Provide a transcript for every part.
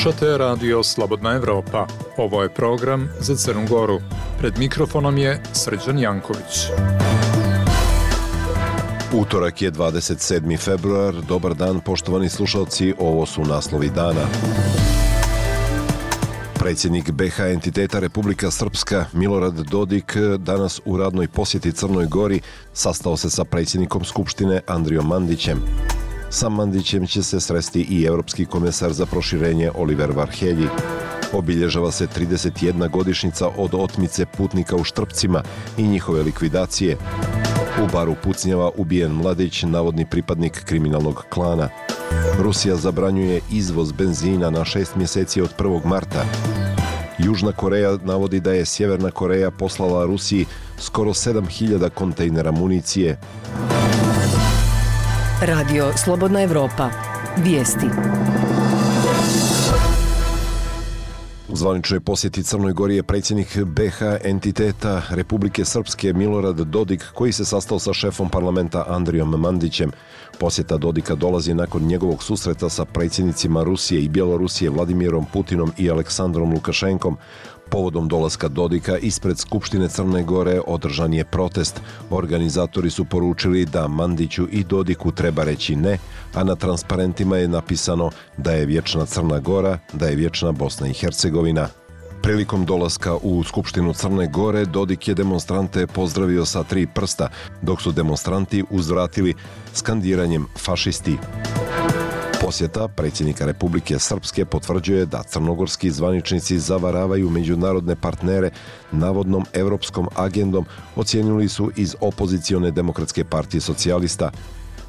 Slušate radio Slobodna Evropa. Ovo je program za Crnu Goru. Pred mikrofonom je Srđan Janković. Utorak je 27. februar. Dobar dan, poštovani slušalci. Ovo su naslovi dana. Predsjednik BH entiteta Republika Srpska Milorad Dodik eh, danas u radnoj posjeti Crnoj Gori sastao se sa predsjednikom Skupštine Andrijom Mandićem. Sa Mandićem će se sresti i Evropski komesar za proširenje Oliver Varhelji. Obilježava se 31 godišnica od otmice putnika u Štrpcima i njihove likvidacije. U baru Pucnjava ubijen mladić, navodni pripadnik kriminalnog klana. Rusija zabranjuje izvoz benzina na šest mjeseci od 1. marta. Južna Koreja navodi da je Sjeverna Koreja poslala Rusiji skoro 7000 kontejnera municije. Radio Slobodna Evropa. Vijesti. U zvaničnoj posjeti Crnoj Gori je predsjednik BH entiteta Republike Srpske Milorad Dodik koji se sastao sa šefom parlamenta Andrijom Mandićem. Posjeta Dodika dolazi nakon njegovog susreta sa predsjednicima Rusije i Bjelorusije Vladimirom Putinom i Aleksandrom Lukašenkom. Povodom dolaska Dodika ispred Skupštine Crne Gore održan je protest. Organizatori su poručili da Mandiću i Dodiku treba reći ne, a na transparentima je napisano da je vječna Crna Gora, da je vječna Bosna i Hercegovina. Prilikom dolaska u Skupštinu Crne Gore, Dodik je demonstrante pozdravio sa tri prsta, dok su demonstranti uzvratili skandiranjem fašisti. Posjeta predsjednika Republike Srpske potvrđuje da crnogorski zvaničnici zavaravaju međunarodne partnere navodnom evropskom agendom, ocijenili su iz opozicione demokratske partije socijalista.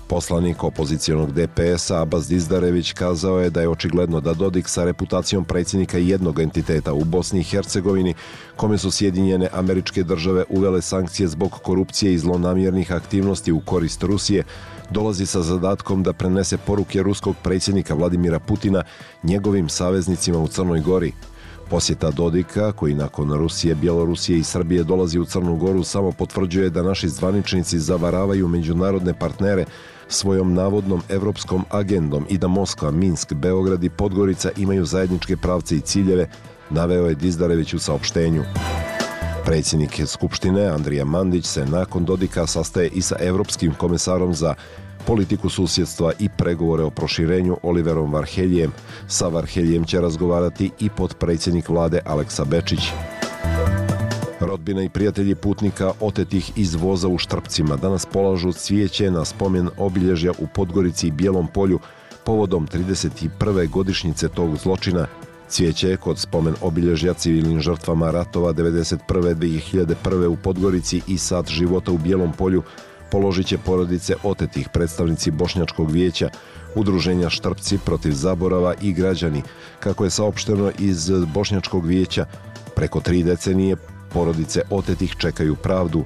Poslanik opozicijonog DPS-a Abaz Dizdarević kazao je da je očigledno da Dodik sa reputacijom predsjednika jednog entiteta u Bosni i Hercegovini, kome su Sjedinjene američke države uvele sankcije zbog korupcije i zlonamjernih aktivnosti u korist Rusije, dolazi sa zadatkom da prenese poruke ruskog predsjednika Vladimira Putina njegovim saveznicima u Crnoj Gori. Posjeta Dodika, koji nakon Rusije, Bjelorusije i Srbije dolazi u Crnu Goru, samo potvrđuje da naši zvaničnici zavaravaju međunarodne partnere svojom navodnom evropskom agendom i da Moskva, Minsk, Beograd i Podgorica imaju zajedničke pravce i ciljeve, naveo je Dizdarević u saopštenju. Predsjednik Skupštine Andrija Mandić se nakon Dodika sastaje i sa Evropskim komesarom za politiku susjedstva i pregovore o proširenju Oliverom Varheljem. Sa Varheljem će razgovarati i podpredsjednik vlade Aleksa Bečić. Rodbina i prijatelji putnika otetih iz voza u Štrpcima danas polažu cvijeće na spomen obilježja u Podgorici i Bijelom polju povodom 31. godišnjice tog zločina. Cvijeće kod spomen obilježja civilnim žrtvama ratova 91. 2001. u Podgorici i sat života u Bijelom polju položit će porodice otetih predstavnici Bošnjačkog vijeća, udruženja Štrpci protiv zaborava i građani. Kako je saopšteno iz Bošnjačkog vijeća, preko tri decenije porodice otetih čekaju pravdu.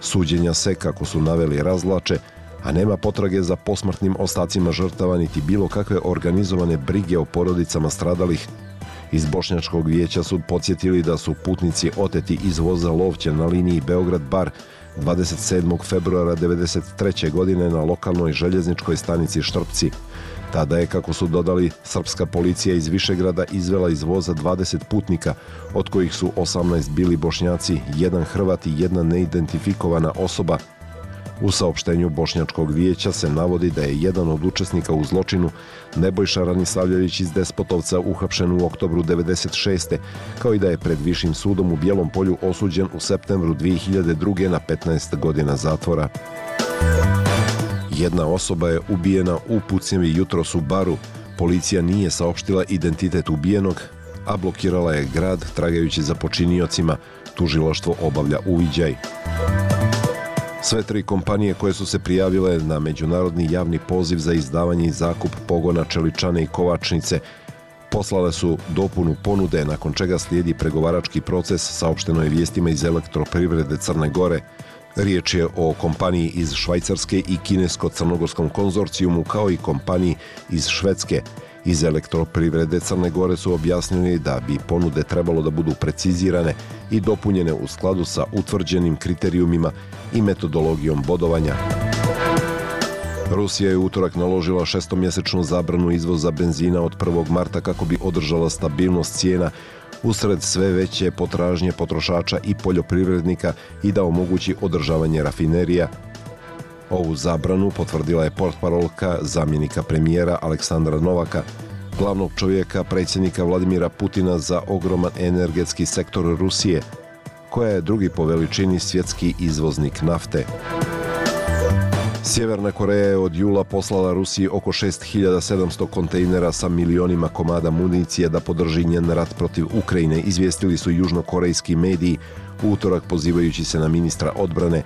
Suđenja se, kako su naveli, razlače, a nema potrage za posmrtnim ostacima žrtava niti bilo kakve organizovane brige o porodicama stradalih. Iz Bošnjačkog vijeća su podsjetili da su putnici oteti iz voza Lovće na liniji Beograd-Bar 27. februara 1993. godine na lokalnoj željezničkoj stanici Štrpci. Tada je, kako su dodali, srpska policija iz Višegrada izvela iz voza 20 putnika, od kojih su 18 bili bošnjaci, jedan hrvat i jedna neidentifikovana osoba, U saopštenju Bošnjačkog vijeća se navodi da je jedan od učesnika u zločinu Nebojša Ranisavljević iz Despotovca uhapšen u oktobru 96. kao i da je pred Višim sudom u Bijelom polju osuđen u septembru 2002. na 15 godina zatvora. Jedna osoba je ubijena u Pucnjevi jutros u baru. Policija nije saopštila identitet ubijenog, a blokirala je grad tragajući za počiniocima. Tužiloštvo obavlja uviđaj. Sve tri kompanije koje su se prijavile na međunarodni javni poziv za izdavanje i zakup pogona Čeličane i Kovačnice poslale su dopunu ponude nakon čega slijedi pregovarački proces saopšteno je vijestima iz elektroprivrede Crne Gore. Riječ je o kompaniji iz Švajcarske i kinesko-crnogorskom konzorcijumu kao i kompaniji iz Švedske. Iz elektroprivrede Crne Gore su objasnili da bi ponude trebalo da budu precizirane i dopunjene u skladu sa utvrđenim kriterijumima i metodologijom bodovanja. Rusija je utorak naložila šestomjesečnu zabranu izvoza benzina od 1. marta kako bi održala stabilnost cijena usred sve veće potražnje potrošača i poljoprivrednika i da omogući održavanje rafinerija. Ovu zabranu potvrdila je portparolka zamjenika premijera Aleksandra Novaka, glavnog čovjeka predsjednika Vladimira Putina za ogroman energetski sektor Rusije, koja je drugi po veličini svjetski izvoznik nafte. Sjeverna Koreja je od jula poslala Rusiji oko 6700 kontejnera sa milionima komada municije da podrži njen rat protiv Ukrajine, izvijestili su južnokorejski mediji utorak pozivajući se na ministra odbrane.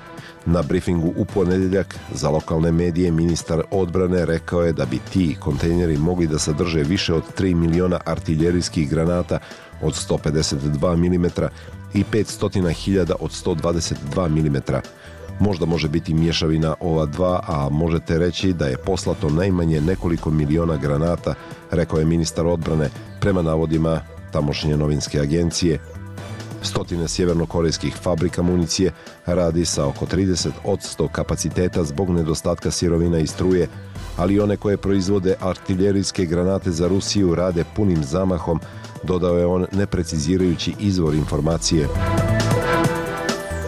Na briefingu u ponedeljak za lokalne medije ministar odbrane rekao je da bi ti kontejneri mogli da sadrže više od 3 miliona artiljerijskih granata od 152 mm i 500.000 od 122 mm. Možda može biti mješavina ova dva, a možete reći da je poslato najmanje nekoliko miliona granata, rekao je ministar odbrane prema navodima tamošnje novinske agencije. Stotine sjevernokorejskih fabrika municije radi sa oko 30 od 100 kapaciteta zbog nedostatka sirovina i struje, ali one koje proizvode artiljerijske granate za Rusiju rade punim zamahom, dodao je on neprecizirajući izvor informacije.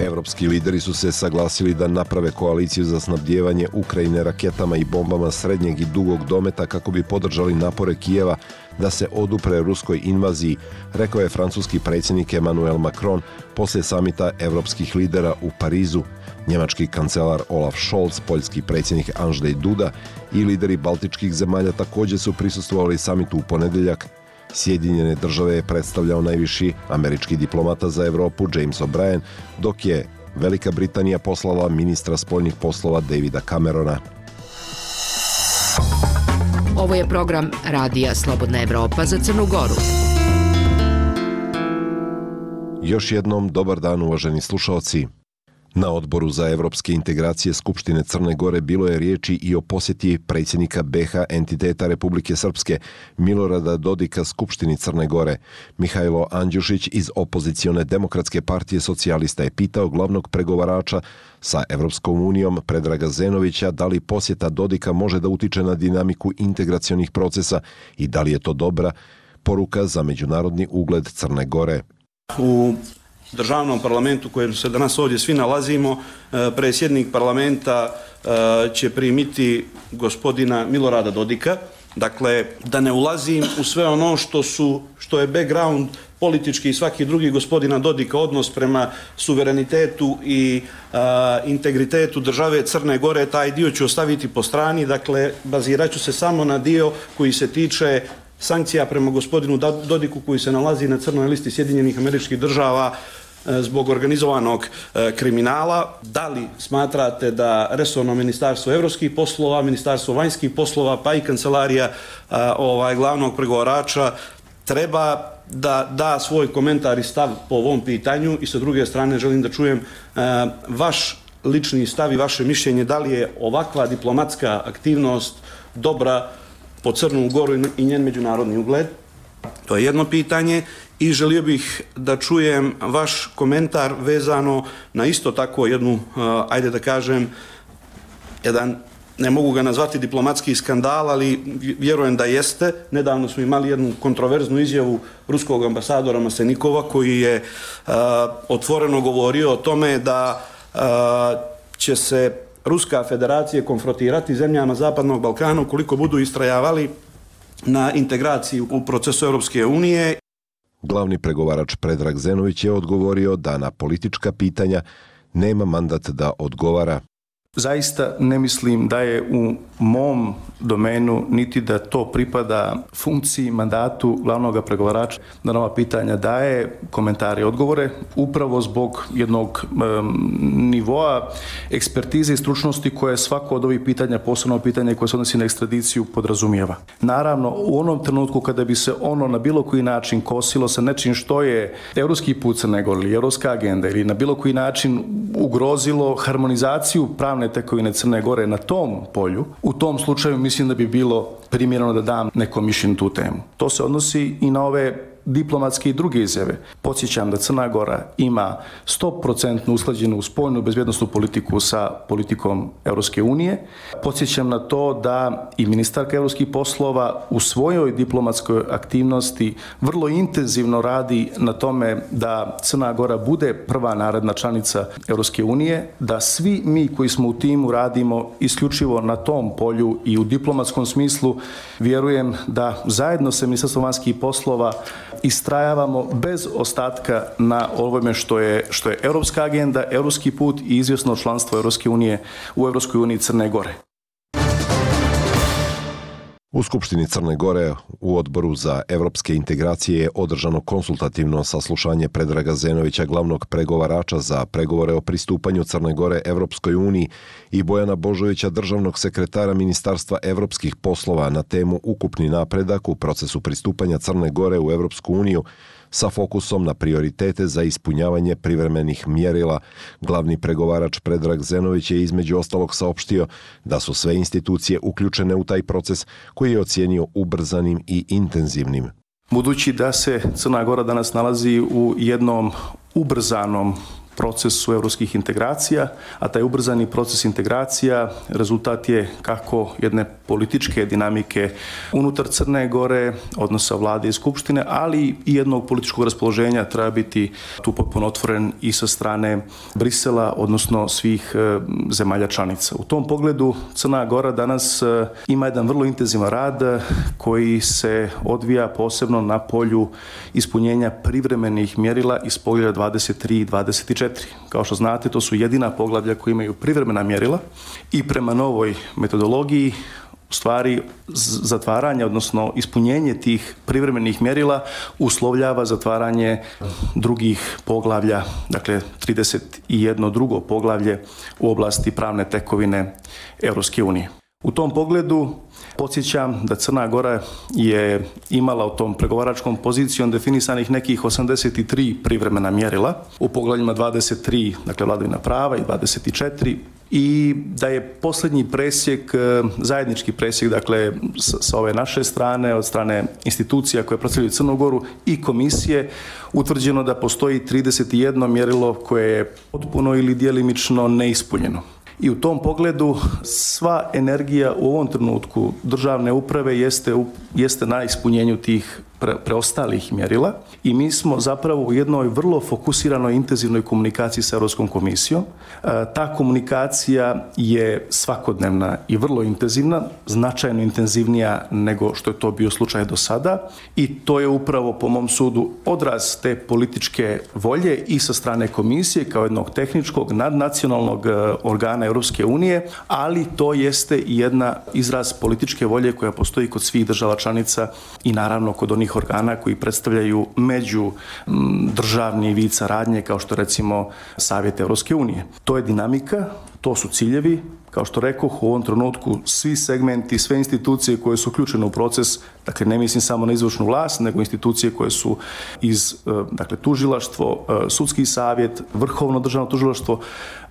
Evropski lideri su se saglasili da naprave koaliciju za snabdjevanje Ukrajine raketama i bombama srednjeg i dugog dometa kako bi podržali napore Kijeva da se odupre ruskoj invaziji, rekao je francuski predsjednik Emmanuel Macron poslije samita evropskih lidera u Parizu. Njemački kancelar Olaf Scholz, poljski predsjednik Andrzej Duda i lideri baltičkih zemalja također su prisustvovali samitu u ponedeljak Sjedinjene države je predstavljao najviši američki diplomata za Evropu James O'Brien, dok je Velika Britanija poslala ministra spoljnih poslova Davida Camerona. Ovo je program Radija Slobodna Evropa za Crnu Goru. Još jednom dobar dan uvaženi slušalci. Na odboru za evropske integracije Skupštine Crne Gore bilo je riječi i o posjeti predsjednika BH entiteta Republike Srpske Milorada Dodika Skupštini Crne Gore. Mihajlo Andjušić iz opozicione demokratske partije socijalista je pitao glavnog pregovarača sa Evropskom unijom Predraga Zenovića da li posjeta Dodika može da utiče na dinamiku integracionih procesa i da li je to dobra poruka za međunarodni ugled Crne Gore. U državnom parlamentu kojem se danas ovdje svi nalazimo, e, predsjednik parlamenta e, će primiti gospodina Milorada Dodika. Dakle, da ne ulazim u sve ono što su što je background politički i svaki drugi gospodina Dodika odnos prema suverenitetu i a, integritetu države Crne Gore, taj dio ću ostaviti po strani, dakle, baziraću se samo na dio koji se tiče sankcija prema gospodinu Dodiku koji se nalazi na crnoj listi Sjedinjenih američkih država e, zbog organizovanog e, kriminala. Da li smatrate da resorno ministarstvo evropskih poslova, ministarstvo vanjskih poslova, pa i kancelarija e, ovaj, glavnog pregovarača treba da da svoj komentar i stav po ovom pitanju i sa druge strane želim da čujem vaš lični stav i vaše mišljenje da li je ovakva diplomatska aktivnost dobra po Crnu Goru i njen međunarodni ugled. To je jedno pitanje i želio bih da čujem vaš komentar vezano na isto tako jednu, e, ajde da kažem, jedan, ne mogu ga nazvati diplomatski skandal, ali vjerujem da jeste. Nedavno smo imali jednu kontroverznu izjavu ruskog ambasadora Masenikova koji je uh, otvoreno govorio o tome da uh, će se Ruska federacija konfrontirati zemljama Zapadnog Balkana ukoliko budu istrajavali na integraciji u procesu Europske unije. Glavni pregovarač Predrag Zenović je odgovorio da na politička pitanja nema mandat da odgovara. Zaista ne mislim da je u mom domenu niti da to pripada funkciji, mandatu glavnog pregovarača da nova pitanja daje komentare i odgovore upravo zbog jednog um, nivoa ekspertize i stručnosti koje svako od ovih pitanja, posebno pitanje koje se odnosi na ekstradiciju, podrazumijeva. Naravno, u onom trenutku kada bi se ono na bilo koji način kosilo sa nečim što je evropski put Crne Gore ili evropska agenda ili na bilo koji način ugrozilo harmonizaciju pravne pravne tekovine Crne Gore na tom polju, u tom slučaju mislim da bi bilo primjerno da dam neko mišljenje tu temu. To se odnosi i na ove diplomatske i druge izjave. Podsjećam da Crna Gora ima 100% usklađenu spoljnu bezbjednostnu politiku sa politikom Europske unije. Podsjećam na to da i ministarka europskih poslova u svojoj diplomatskoj aktivnosti vrlo intenzivno radi na tome da Crna Gora bude prva naredna članica Europske unije, da svi mi koji smo u timu radimo isključivo na tom polju i u diplomatskom smislu, vjerujem da zajedno sa Ministarstvom vanjskih poslova istrajavamo bez ostatka na ovome što je, što je evropska agenda, evropski put i izvjesno članstvo Evropske unije u Evropskoj uniji Crne Gore. U Skupštini Crne Gore u odboru za evropske integracije je održano konsultativno saslušanje Predraga Zenovića, glavnog pregovarača za pregovore o pristupanju Crne Gore Evropskoj uniji i Bojana Božovića, državnog sekretara Ministarstva evropskih poslova na temu ukupni napredak u procesu pristupanja Crne Gore u Evropsku uniju, sa fokusom na prioritete za ispunjavanje privremenih mjerila. Glavni pregovarač Predrag Zenović je između ostalog saopštio da su sve institucije uključene u taj proces koji je ocijenio ubrzanim i intenzivnim. Budući da se Crna Gora danas nalazi u jednom ubrzanom procesu evropskih integracija, a taj ubrzani proces integracija rezultat je kako jedne političke dinamike unutar Crne Gore, odnosa vlade i skupštine, ali i jednog političkog raspoloženja treba biti tu potpuno otvoren i sa strane Brisela, odnosno svih e, zemalja članica. U tom pogledu Crna Gora danas e, ima jedan vrlo intenzivan rad e, koji se odvija posebno na polju ispunjenja privremenih mjerila iz pogleda 23 i 24 4. Kao što znate, to su jedina poglavlja koji imaju privremena mjerila i prema novoj metodologiji stvari zatvaranje, odnosno ispunjenje tih privremenih mjerila uslovljava zatvaranje drugih poglavlja, dakle 31. drugo poglavlje u oblasti pravne tekovine Europske unije. U tom pogledu podsjećam da Crna Gora je imala u tom pregovaračkom pozicijom definisanih nekih 83 privremena mjerila u poglavljima 23, dakle vladavina prava i 24 i da je posljednji presjek, e, zajednički presjek, dakle, sa ove naše strane, od strane institucija koje predstavljaju Crnogoru i komisije, utvrđeno da postoji 31 mjerilo koje je potpuno ili dijelimično neispunjeno. I u tom pogledu sva energija u ovom trenutku državne uprave jeste, jeste na ispunjenju tih pre, preostalih mjerila i mi smo zapravo u jednoj vrlo fokusiranoj intenzivnoj komunikaciji sa Europskom komisijom. E, ta komunikacija je svakodnevna i vrlo intenzivna, značajno intenzivnija nego što je to bio slučaj do sada i to je upravo po mom sudu odraz te političke volje i sa strane komisije kao jednog tehničkog nadnacionalnog e, organa Europske unije, ali to jeste i jedna izraz političke volje koja postoji kod svih država članica i naravno kod onih organa koji predstavljaju među državni vid saradnje kao što recimo Savjet Evropske unije. To je dinamika, to su ciljevi, kao što rekao, u ovom trenutku svi segmenti, sve institucije koje su uključene u proces, dakle ne mislim samo na izvršnu vlast, nego institucije koje su iz, e, dakle, tužilaštvo, e, sudski savjet, vrhovno državno tužilaštvo,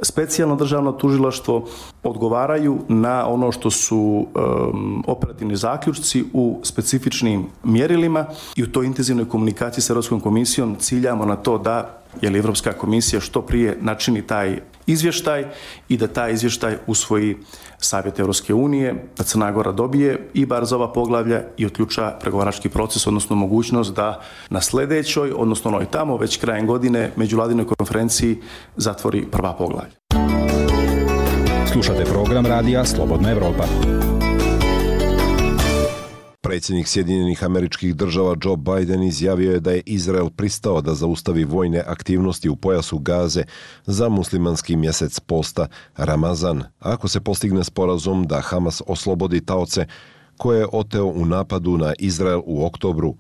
specijalno državno tužilaštvo, odgovaraju na ono što su um, operativni zaključci u specifičnim mjerilima i u toj intenzivnoj komunikaciji sa Europskom komisijom ciljamo na to da je li Evropska komisija što prije načini taj izvještaj i da taj izvještaj usvoji Savjet Evropske unije, da Crna Gora dobije i bar za ova poglavlja i otključa pregovarački proces, odnosno mogućnost da na sledećoj, odnosno onoj tamo, već krajem godine, međuvladinoj konferenciji zatvori prva poglavlja. Slušate program radija Slobodna Evropa. Predsjednik Sjedinjenih američkih država Joe Biden izjavio je da je Izrael pristao da zaustavi vojne aktivnosti u pojasu Gaze za muslimanski mjesec posta Ramazan, ako se postigne sporazum da Hamas oslobodi taoce koje je oteo u napadu na Izrael u oktobru.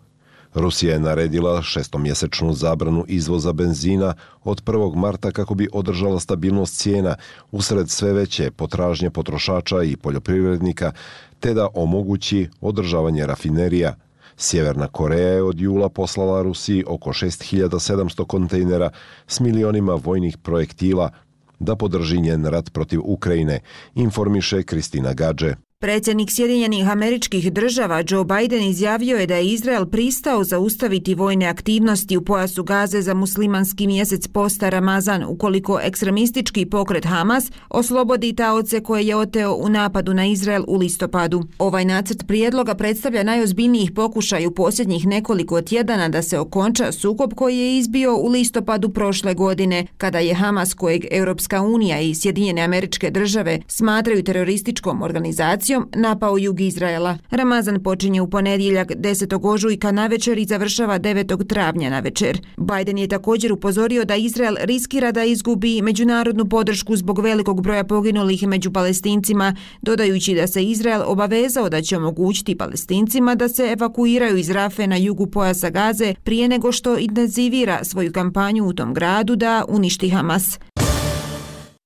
Rusija je naredila šestomjesečnu zabranu izvoza benzina od 1. marta kako bi održala stabilnost cijena usred sve veće potražnje potrošača i poljoprivrednika, te da omogući održavanje rafinerija. Sjeverna Koreja je od jula poslala Rusiji oko 6700 kontejnera s milionima vojnih projektila. da podrži njen rat protiv Ukrajine, informiše Kristina Gađe. Predsjednik Sjedinjenih američkih država Joe Biden izjavio je da je Izrael pristao zaustaviti vojne aktivnosti u pojasu Gaze za muslimanski mjesec posta Ramazan ukoliko ekstremistički pokret Hamas oslobodi taoce koje je oteo u napadu na Izrael u listopadu. Ovaj nacrt prijedloga predstavlja najozbiljnijih pokušaj u posljednjih nekoliko tjedana da se okonča sukob koji je izbio u listopadu prošle godine kada je Hamas kojeg Europska unija i Sjedinjene američke države smatraju terorističkom organizacijom agresijom napao jug Izraela. Ramazan počinje u ponedjeljak 10. ožujka na večer i završava 9. travnja na večer. Biden je također upozorio da Izrael riskira da izgubi međunarodnu podršku zbog velikog broja poginulih među palestincima, dodajući da se Izrael obavezao da će omogućiti palestincima da se evakuiraju iz Rafe na jugu pojasa Gaze prije nego što intenzivira svoju kampanju u tom gradu da uništi Hamas.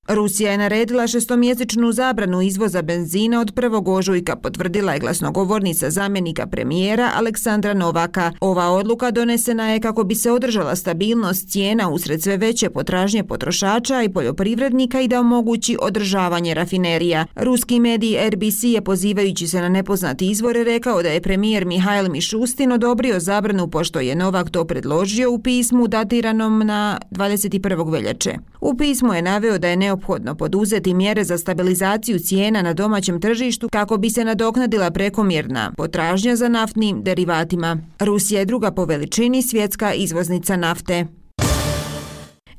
Rusija je naredila šestomjesečnu zabranu izvoza benzina od 1. ožujka, potvrdila je glasnogovornica zamjenika premijera Aleksandra Novaka. Ova odluka donesena je kako bi se održala stabilnost cijena usred sve veće potražnje potrošača i poljoprivrednika i da omogući održavanje rafinerija. Ruski medij RBC je pozivajući se na nepoznati izvore rekao da je premijer Mihajl Mišustin odobrio zabranu pošto je Novak to predložio u pismu datiranom na 21. veljače. U pismu je naveo da je neophodno neophodno poduzeti mjere za stabilizaciju cijena na domaćem tržištu kako bi se nadoknadila prekomjerna potražnja za naftnim derivatima. Rusija je druga po veličini svjetska izvoznica nafte.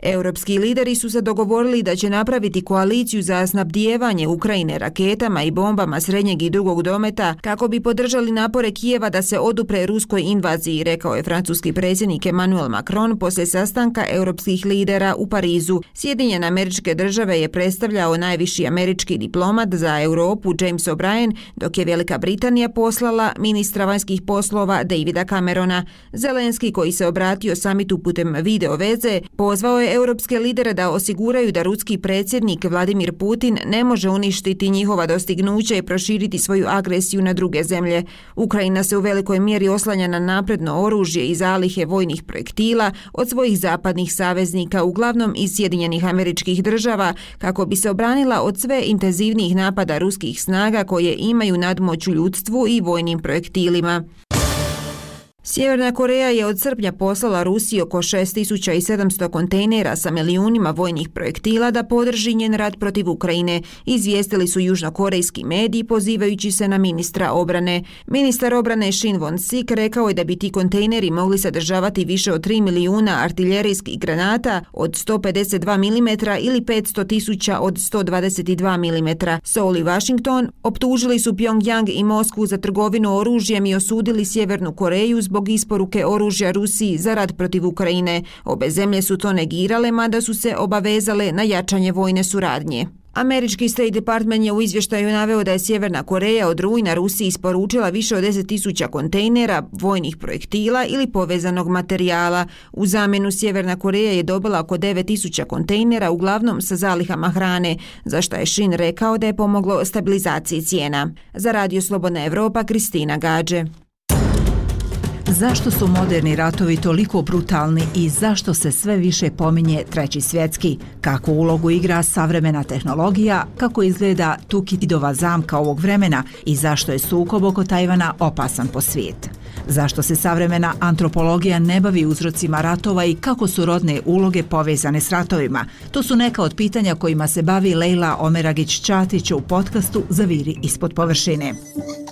Europski lideri su se dogovorili da će napraviti koaliciju za snabdijevanje Ukrajine raketama i bombama srednjeg i drugog dometa kako bi podržali napore Kijeva da se odupre ruskoj invaziji, rekao je francuski predsjednik Emmanuel Macron posle sastanka europskih lidera u Parizu. Sjedinjene američke države je predstavljao najviši američki diplomat za Europu James O'Brien, dok je Velika Britanija poslala ministra vanjskih poslova Davida Camerona. Zelenski, koji se obratio samitu putem video veze, pozvao je europske lidere da osiguraju da ruski predsjednik Vladimir Putin ne može uništiti njihova dostignuća i proširiti svoju agresiju na druge zemlje. Ukrajina se u velikoj mjeri oslanja na napredno oružje i zalihe vojnih projektila od svojih zapadnih saveznika, uglavnom iz Sjedinjenih američkih država, kako bi se obranila od sve intenzivnijih napada ruskih snaga koje imaju nadmoć u ljudstvu i vojnim projektilima. Sjeverna Koreja je od srpnja poslala Rusiji oko 6700 kontejnera sa milijunima vojnih projektila da podrži njen rad protiv Ukrajine, izvijestili su južnokorejski mediji pozivajući se na ministra obrane. Ministar obrane Shin Won-sik rekao je da bi ti kontejneri mogli sadržavati više od 3 milijuna artiljerijskih granata od 152 mm ili 500 tisuća od 122 mm. Seoul i Washington optužili su Pyongyang i Moskvu za trgovinu oružjem i osudili Sjevernu Koreju zbog zbog isporuke oružja Rusiji za rad protiv Ukrajine. Obe zemlje su to negirale, mada su se obavezale na jačanje vojne suradnje. Američki State Department je u izvještaju naveo da je Sjeverna Koreja od rujna Rusiji isporučila više od 10.000 kontejnera, vojnih projektila ili povezanog materijala. U zamjenu Sjeverna Koreja je dobila oko 9.000 kontejnera, uglavnom sa zalihama hrane, za što je Shin rekao da je pomoglo stabilizaciji cijena. Za Radio Slobodna Evropa, Kristina Gađe. Zašto su moderni ratovi toliko brutalni i zašto se sve više pominje treći svjetski? Kako ulogu igra savremena tehnologija? Kako izgleda Tukidova zamka ovog vremena? I zašto je sukob oko Tajvana opasan po svijet? Zašto se savremena antropologija ne bavi uzrocima ratova i kako su rodne uloge povezane s ratovima? To su neka od pitanja kojima se bavi Lejla Omeragić-Čatić u podcastu Zaviri ispod površine.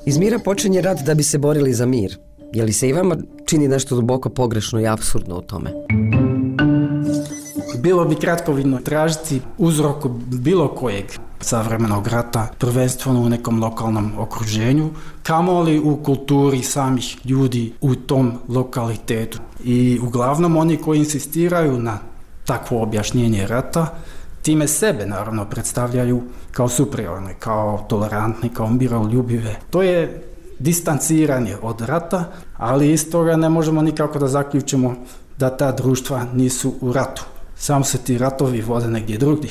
Iz mira počinje rat da bi se borili za mir. Je li se i vama čini nešto duboko pogrešno i absurdno u tome? Bilo bi kratkovidno tražiti uzrok bilo kojeg savremenog rata, prvenstveno u nekom lokalnom okruženju, kamoli u kulturi samih ljudi u tom lokalitetu. I uglavnom oni koji insistiraju na takvo objašnjenje rata, time sebe naravno predstavljaju kao superiorne, kao tolerantne, kao miroljubive. To je distanciranje od rata, ali iz toga ne možemo nikako da zaključimo da ta društva nisu u ratu. Samo se ti ratovi vode negdje drugdje.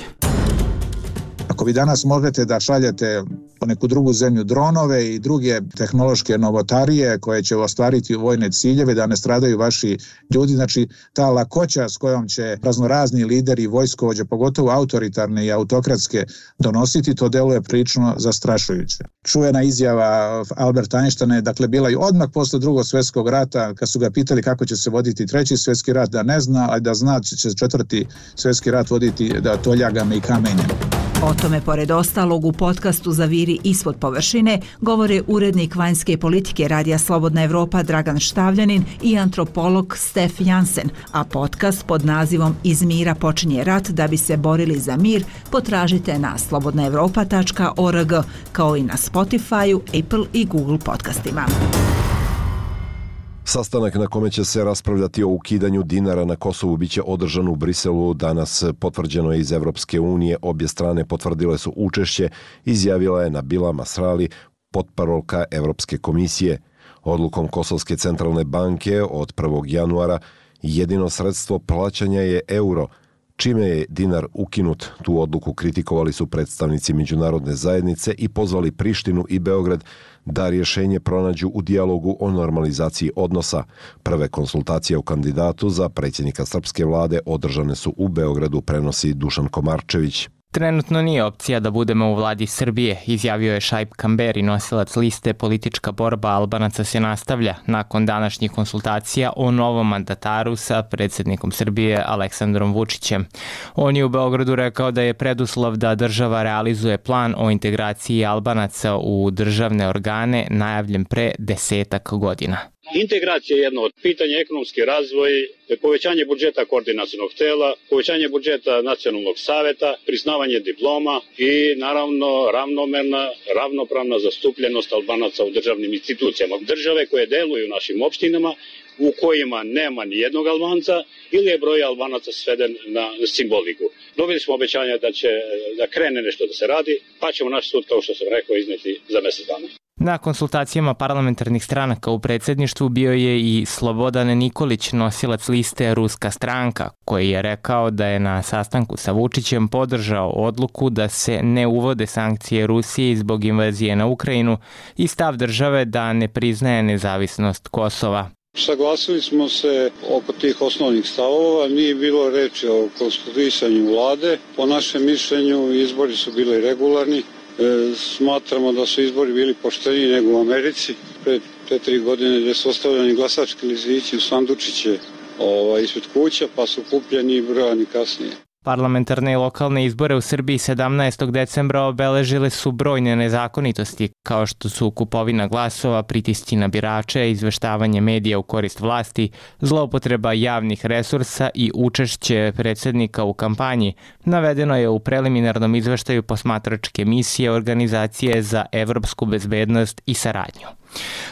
Ako vi danas možete da šaljete po neku drugu zemlju dronove i druge tehnološke novotarije koje će ostvariti vojne ciljeve da ne stradaju vaši ljudi. Znači, ta lakoća s kojom će raznorazni lideri vojskovođe, pogotovo autoritarne i autokratske, donositi, to deluje prično zastrašujuće. Čuvena izjava Alberta Einsteina je dakle bila i odmah posle drugog svjetskog rata, kad su ga pitali kako će se voditi treći svjetski rat, da ne zna, ali da zna će četvrti svjetski rat voditi da toljagama i kamenjem. O tome, pored ostalog, u podcastu Zaviri ispod površine govore urednik vanjske politike Radija Slobodna Evropa Dragan Štavljanin i antropolog Stef Jansen, a podcast pod nazivom Iz mira počinje rat da bi se borili za mir potražite na slobodnaevropa.org kao i na Spotify, Apple i Google podcastima. Sastanak na kome će se raspravljati o ukidanju dinara na Kosovu biće održan u Briselu. Danas potvrđeno je iz Evropske unije. Obje strane potvrdile su učešće, izjavila je Nabila Masrali, potparolka Evropske komisije. Odlukom Kosovske centralne banke od 1. januara jedino sredstvo plaćanja je euro, čime je dinar ukinut. Tu odluku kritikovali su predstavnici međunarodne zajednice i pozvali Prištinu i Beograd da rješenje pronađu u dijalogu o normalizaciji odnosa. Prve konsultacije o kandidatu za predsjednika srpske vlade održane su u Beogradu, prenosi Dušan Komarčević. Trenutno nije opcija da budemo u vladi Srbije, izjavio je Šajb Kamberi, nosilac liste Politička borba Albanaca se nastavlja nakon današnjih konsultacija o novom mandataru sa predsjednikom Srbije Aleksandrom Vučićem. On je u Beogradu rekao da je preduslov da država realizuje plan o integraciji Albanaca u državne organe najavljen pre desetak godina. Integracija je jedno od pitanja ekonomski razvoj, povećanje budžeta koordinacijnog tela, povećanje budžeta nacionalnog saveta, priznavanje diploma i naravno ravnomerna, ravnopravna zastupljenost albanaca u državnim institucijama. Države koje deluju u našim opštinama u kojima nema ni jednog albanca ili je broj albanaca sveden na simboliku. Dobili smo obećanja da će da krene nešto da se radi, pa ćemo naš sud, kao što sam rekao, izneti za mesec dana. Na konsultacijama parlamentarnih stranaka u predsjedništvu bio je i Slobodan Nikolić, nosilac liste Ruska stranka, koji je rekao da je na sastanku sa Vučićem podržao odluku da se ne uvode sankcije Rusije zbog invazije na Ukrajinu i stav države da ne priznaje nezavisnost Kosova. Saglasili smo se oko tih osnovnih stavova, nije bilo reči o konstituisanju vlade. Po našem mišljenju izbori su bili regularni, E, smatramo da su izbori bili pošteniji nego u Americi. pred 4 godine gdje su ostavljeni glasački lizići u sandučiće ovaj, ispred kuća, pa su kupljeni i brojani kasnije. Parlamentarne i lokalne izbore u Srbiji 17. decembra obeležile su brojne nezakonitosti, kao što su kupovina glasova, pritisci na birače, izveštavanje medija u korist vlasti, zloupotreba javnih resursa i učešće predsjednika u kampanji, navedeno je u preliminarnom izveštaju posmatračke misije Organizacije za evropsku bezbednost i saradnju.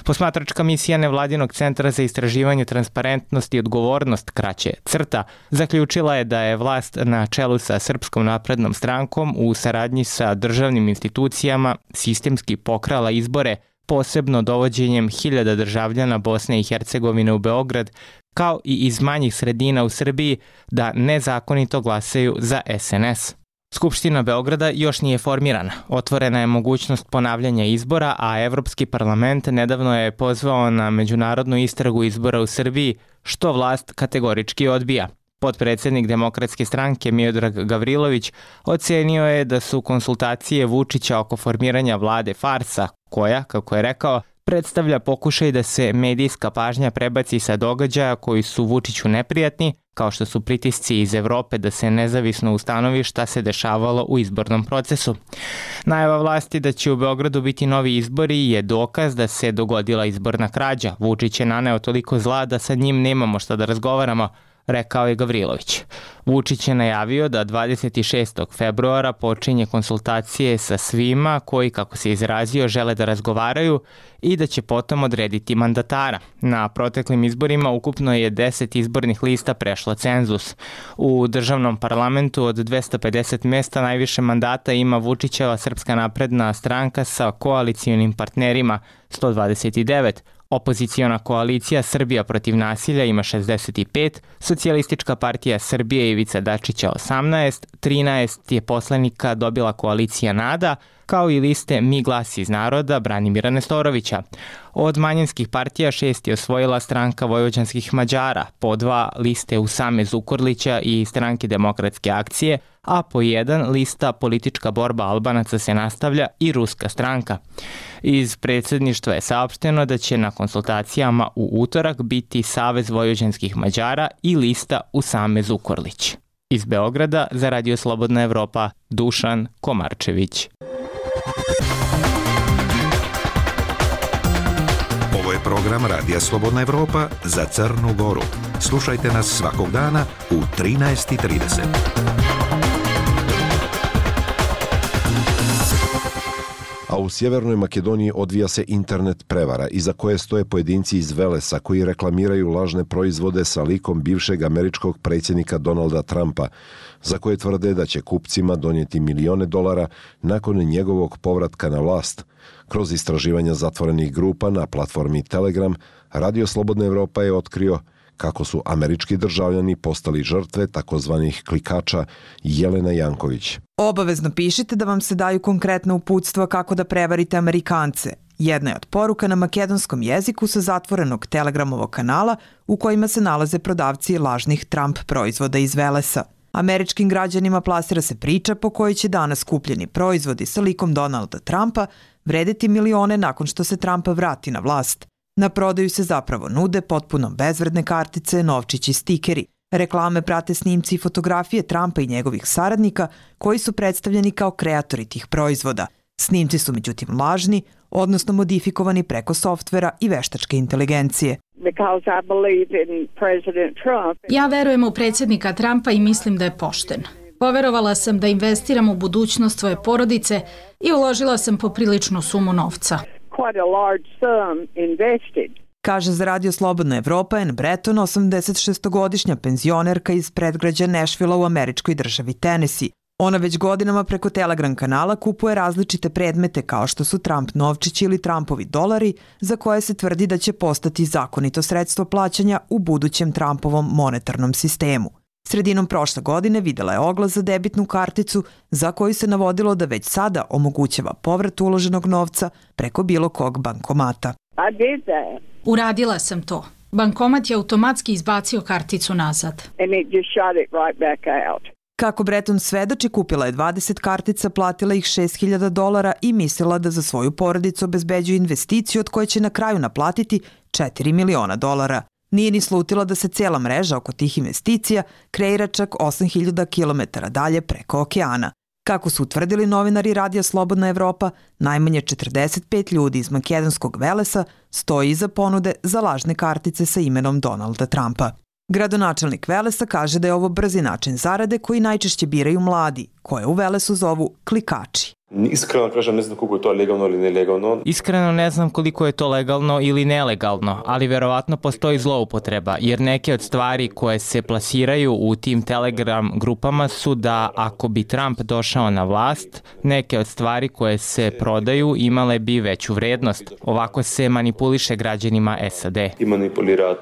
Posmatračka misija Nevladinog centra za istraživanje transparentnosti i odgovornost kraće CRTA zaključila je da je vlast na čelu sa Srpskom naprednom strankom u saradnji sa državnim institucijama sistemski pokrala izbore posebno dovođenjem hiljada državljana Bosne i Hercegovine u Beograd, kao i iz manjih sredina u Srbiji da nezakonito glasaju za SNS. Skupština Beograda još nije formirana. Otvorena je mogućnost ponavljanja izbora, a Evropski parlament nedavno je pozvao na međunarodnu istragu izbora u Srbiji, što vlast kategorički odbija. Potpredsednik demokratske stranke Miodrag Gavrilović ocenio je da su konsultacije Vučića oko formiranja vlade farsa, koja, kako je rekao, predstavlja pokušaj da se medijska pažnja prebaci sa događaja koji su Vučiću neprijatni, kao što su pritisci iz Evrope da se nezavisno ustanovi šta se dešavalo u izbornom procesu. Najava vlasti da će u Beogradu biti novi izbori je dokaz da se dogodila izborna krađa. Vučić je naneo toliko zla da sa njim nemamo šta da razgovaramo, rekao je Gavrilović. Vučić je najavio da 26. februara počinje konsultacije sa svima koji, kako se izrazio, žele da razgovaraju i da će potom odrediti mandatara. Na proteklim izborima ukupno je 10 izbornih lista prešlo cenzus. U državnom parlamentu od 250 mesta najviše mandata ima Vučićeva Srpska napredna stranka sa koalicijunim partnerima 129, Opozicijona koalicija Srbija protiv nasilja ima 65, Socijalistička partija Srbije Ivica Dačića 18, 13 je poslanika dobila koalicija NADA, kao i liste Mi glas iz naroda Branimira Nestorovića. Od manjinskih partija šest je osvojila stranka Vojvođanskih Mađara, po dva liste Usame Zukorlića i stranke Demokratske akcije, a po jedan lista Politička borba Albanaca se nastavlja i Ruska stranka. Iz predsjedništva je saopšteno da će na konsultacijama u utorak biti Savez Vojvođanskih Mađara i lista Usame Zukorlić. Iz Beograda za Radio Slobodna Evropa Dušan Komarčević. Program Radija Slobodna Evropa za Crnu Goru. Slušajte nas svakog dana u 13.30. a u Sjevernoj Makedoniji odvija se internet prevara iza koje stoje pojedinci iz Velesa koji reklamiraju lažne proizvode sa likom bivšeg američkog predsjednika Donalda Trumpa, za koje tvrde da će kupcima donijeti milione dolara nakon njegovog povratka na vlast. Kroz istraživanja zatvorenih grupa na platformi Telegram, Radio Slobodna Evropa je otkrio kako su američki državljani postali žrtve takozvanih klikača Jelena Janković. Obavezno pišite da vam se daju konkretna uputstva kako da prevarite Amerikance. Jedna je od poruka na makedonskom jeziku sa zatvorenog telegramovog kanala u kojima se nalaze prodavci lažnih Trump proizvoda iz Velesa. Američkim građanima plasira se priča po kojoj će danas kupljeni proizvodi sa likom Donalda Trumpa vrediti milione nakon što se Trumpa vrati na vlast. Na prodaju se zapravo nude potpuno bezvredne kartice, novčići stikeri. Reklame prate snimci i fotografije Trumpa i njegovih saradnika koji su predstavljeni kao kreatori tih proizvoda. Snimci su međutim lažni, odnosno modifikovani preko softvera i veštačke inteligencije. Ja verujem u predsjednika Trumpa i mislim da je pošten. Poverovala sam da investiram u budućnost svoje porodice i uložila sam popriličnu sumu novca quite a large sum invested. Kaže za Radio Slobodna Evropa Anne Breton, 86-godišnja penzionerka iz predgrađa Nashville u američkoj državi Tennessee. Ona već godinama preko Telegram kanala kupuje različite predmete kao što su Trump novčići ili Trumpovi dolari, za koje se tvrdi da će postati zakonito sredstvo plaćanja u budućem Trumpovom monetarnom sistemu. Sredinom prošle godine videla je oglas za debitnu karticu za koju se navodilo da već sada omogućava povrat uloženog novca preko bilo kog bankomata. Uradila sam to. Bankomat je automatski izbacio karticu nazad. Kako Breton svedoči, kupila je 20 kartica, platila ih 6000 dolara i mislila da za svoju porodicu obezbeđuje investiciju od koje će na kraju naplatiti 4 miliona dolara. Nije ni slutila da se cijela mreža oko tih investicija kreira čak 8000 km dalje preko okeana. Kako su utvrdili novinari Radija Slobodna Evropa, najmanje 45 ljudi iz makedonskog Velesa stoji iza ponude za lažne kartice sa imenom Donalda Trumpa. Gradonačelnik Velesa kaže da je ovo brzi način zarade koji najčešće biraju mladi, koje u Velesu zovu klikači. Iskreno kažem, ne znam koliko je to legalno ili nelegalno. Iskreno ne znam koliko je to legalno ili nelegalno, ali verovatno postoji zloupotreba, jer neke od stvari koje se plasiraju u tim Telegram grupama su da ako bi Trump došao na vlast, neke od stvari koje se prodaju imale bi veću vrednost. Ovako se manipuliše građanima SAD. I manipulirat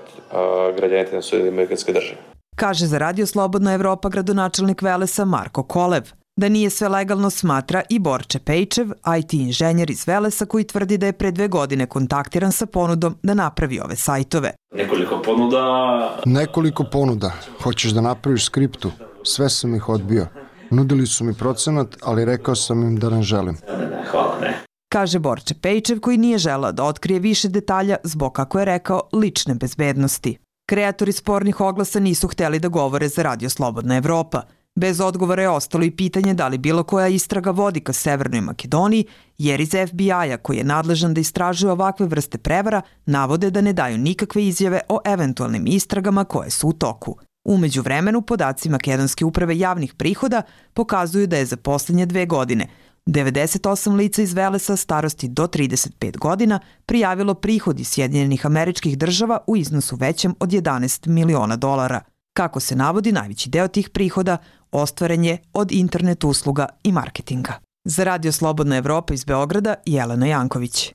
građanite na svoje amerikanske države. Kaže za Radio Slobodna Evropa gradonačelnik Velesa Marko Kolev. Da nije sve legalno smatra i Borče Pejčev, IT inženjer iz Velesa koji tvrdi da je pre dve godine kontaktiran sa ponudom da napravi ove sajtove. Nekoliko ponuda... Nekoliko ponuda. Hoćeš da napraviš skriptu? Sve sam ih odbio. Nudili su mi procenat, ali rekao sam im da ne želim. Ne, ne, hvala, ne. Kaže Borče Pejčev koji nije želao da otkrije više detalja zbog, kako je rekao, lične bezbednosti. Kreatori spornih oglasa nisu hteli da govore za Radio Slobodna Evropa. Bez odgovora je ostalo i pitanje da li bilo koja istraga vodi ka Severnoj Makedoniji, jer iz FBI-a koji je nadležan da istražuje ovakve vrste prevara, navode da ne daju nikakve izjave o eventualnim istragama koje su u toku. Umeđu vremenu, podaci Makedonske uprave javnih prihoda pokazuju da je za posljednje dve godine 98 lica iz Velesa starosti do 35 godina prijavilo prihod iz Sjedinjenih američkih država u iznosu većem od 11 miliona dolara. Kako se navodi, najveći deo tih prihoda ostvaren je od internet usluga i marketinga. Za Radio Slobodna Evropa iz Beograda, Jelena Janković.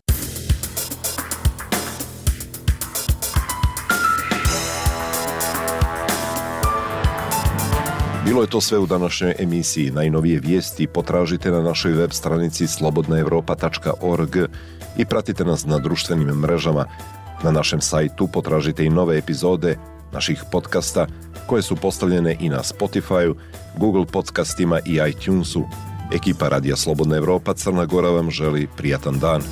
Bilo je to sve u današnjoj emisiji. Najnovije vijesti potražite na našoj web stranici slobodnaevropa.org i pratite nas na društvenim mrežama. Na našem sajtu potražite i nove epizode naših podcasta koje su postavljene i na Spotify, Google podcastima i iTunesu. Ekipa Radija Slobodna Evropa Crna Gora vam želi prijatan dan.